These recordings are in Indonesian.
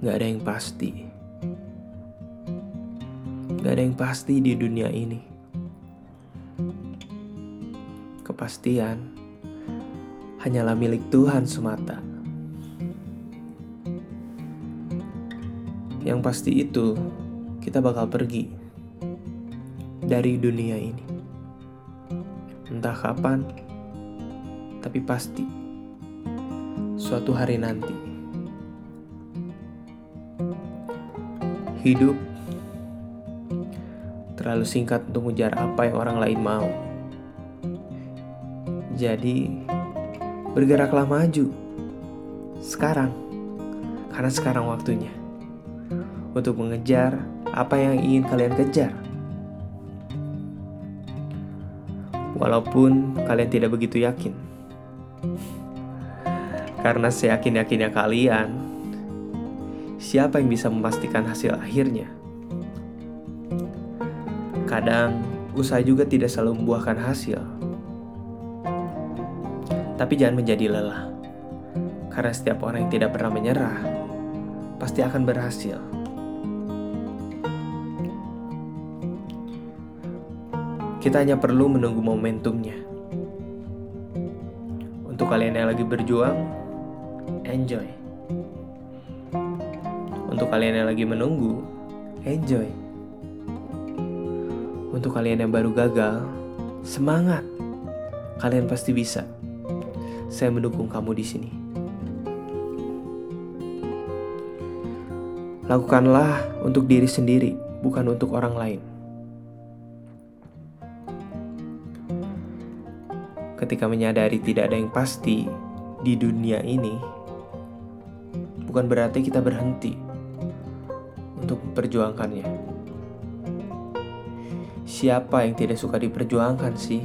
Gak ada yang pasti. Gak ada yang pasti di dunia ini. Kepastian hanyalah milik Tuhan semata. Yang pasti itu, kita bakal pergi dari dunia ini. Entah kapan, tapi pasti suatu hari nanti. Hidup terlalu singkat untuk mengejar apa yang orang lain mau. Jadi, bergeraklah maju sekarang, karena sekarang waktunya untuk mengejar apa yang ingin kalian kejar. Walaupun kalian tidak begitu yakin, karena seyakin-yakinnya kalian siapa yang bisa memastikan hasil akhirnya? Kadang, usaha juga tidak selalu membuahkan hasil. Tapi jangan menjadi lelah. Karena setiap orang yang tidak pernah menyerah, pasti akan berhasil. Kita hanya perlu menunggu momentumnya. Untuk kalian yang lagi berjuang, enjoy. Untuk kalian yang lagi menunggu, enjoy. Untuk kalian yang baru gagal, semangat. Kalian pasti bisa. Saya mendukung kamu di sini. Lakukanlah untuk diri sendiri, bukan untuk orang lain. Ketika menyadari tidak ada yang pasti di dunia ini, bukan berarti kita berhenti untuk memperjuangkannya. Siapa yang tidak suka diperjuangkan sih?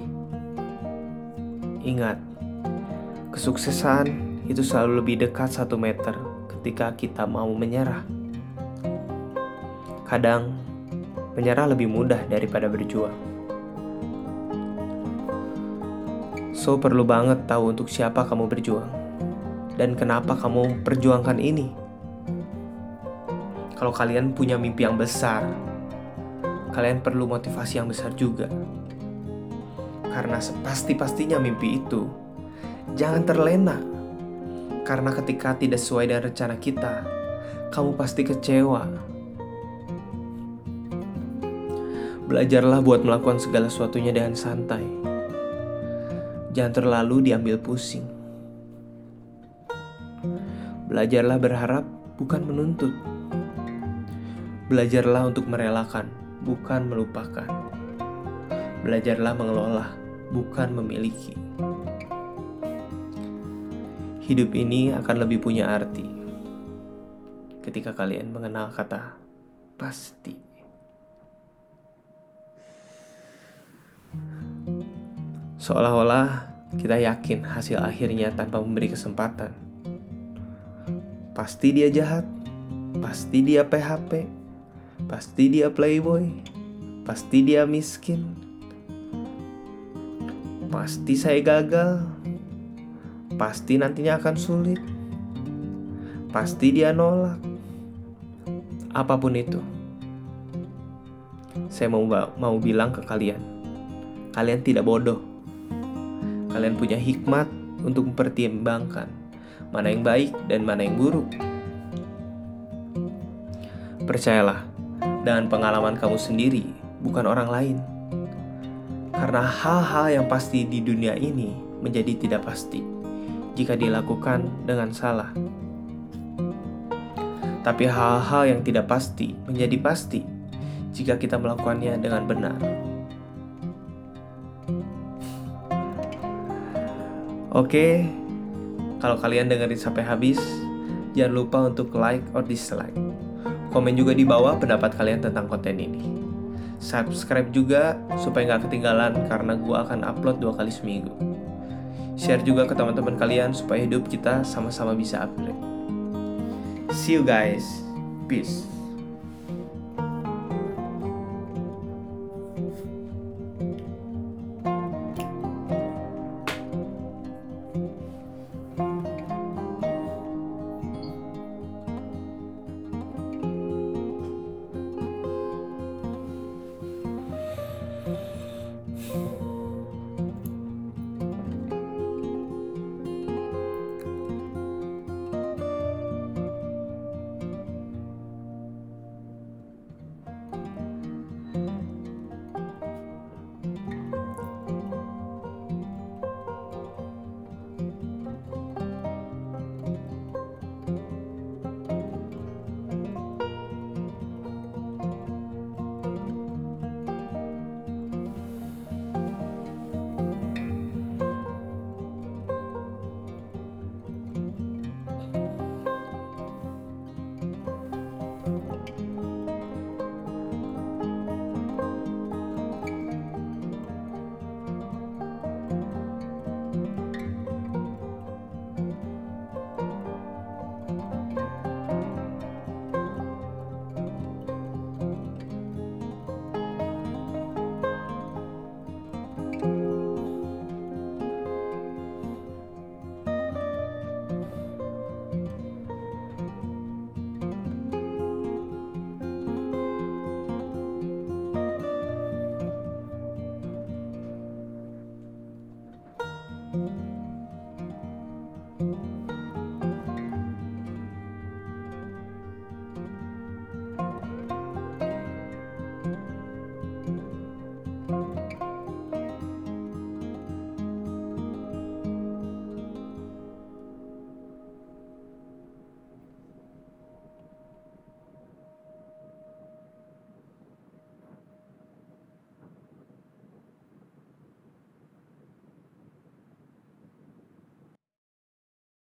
Ingat, kesuksesan itu selalu lebih dekat satu meter ketika kita mau menyerah. Kadang, menyerah lebih mudah daripada berjuang. So, perlu banget tahu untuk siapa kamu berjuang dan kenapa kamu perjuangkan ini kalau kalian punya mimpi yang besar, kalian perlu motivasi yang besar juga. Karena sepasti-pastinya mimpi itu jangan terlena. Karena ketika tidak sesuai dengan rencana kita, kamu pasti kecewa. Belajarlah buat melakukan segala sesuatunya dengan santai. Jangan terlalu diambil pusing. Belajarlah berharap, bukan menuntut. Belajarlah untuk merelakan, bukan melupakan. Belajarlah mengelola, bukan memiliki. Hidup ini akan lebih punya arti ketika kalian mengenal kata pasti. Seolah-olah kita yakin hasil akhirnya tanpa memberi kesempatan. Pasti dia jahat, pasti dia PHP, Pasti dia playboy, pasti dia miskin, pasti saya gagal, pasti nantinya akan sulit, pasti dia nolak, apa pun itu. Saya mau mau bilang ke kalian, kalian tidak bodoh. Kalian punya hikmat untuk mempertimbangkan mana yang baik dan mana yang buruk. Percayalah, dengan pengalaman kamu sendiri, bukan orang lain. Karena hal-hal yang pasti di dunia ini menjadi tidak pasti jika dilakukan dengan salah. Tapi hal-hal yang tidak pasti menjadi pasti jika kita melakukannya dengan benar. Oke, kalau kalian dengerin sampai habis, jangan lupa untuk like or dislike. Komen juga di bawah pendapat kalian tentang konten ini. Subscribe juga supaya nggak ketinggalan karena gue akan upload dua kali seminggu. Share juga ke teman-teman kalian supaya hidup kita sama-sama bisa upgrade. See you guys. Peace.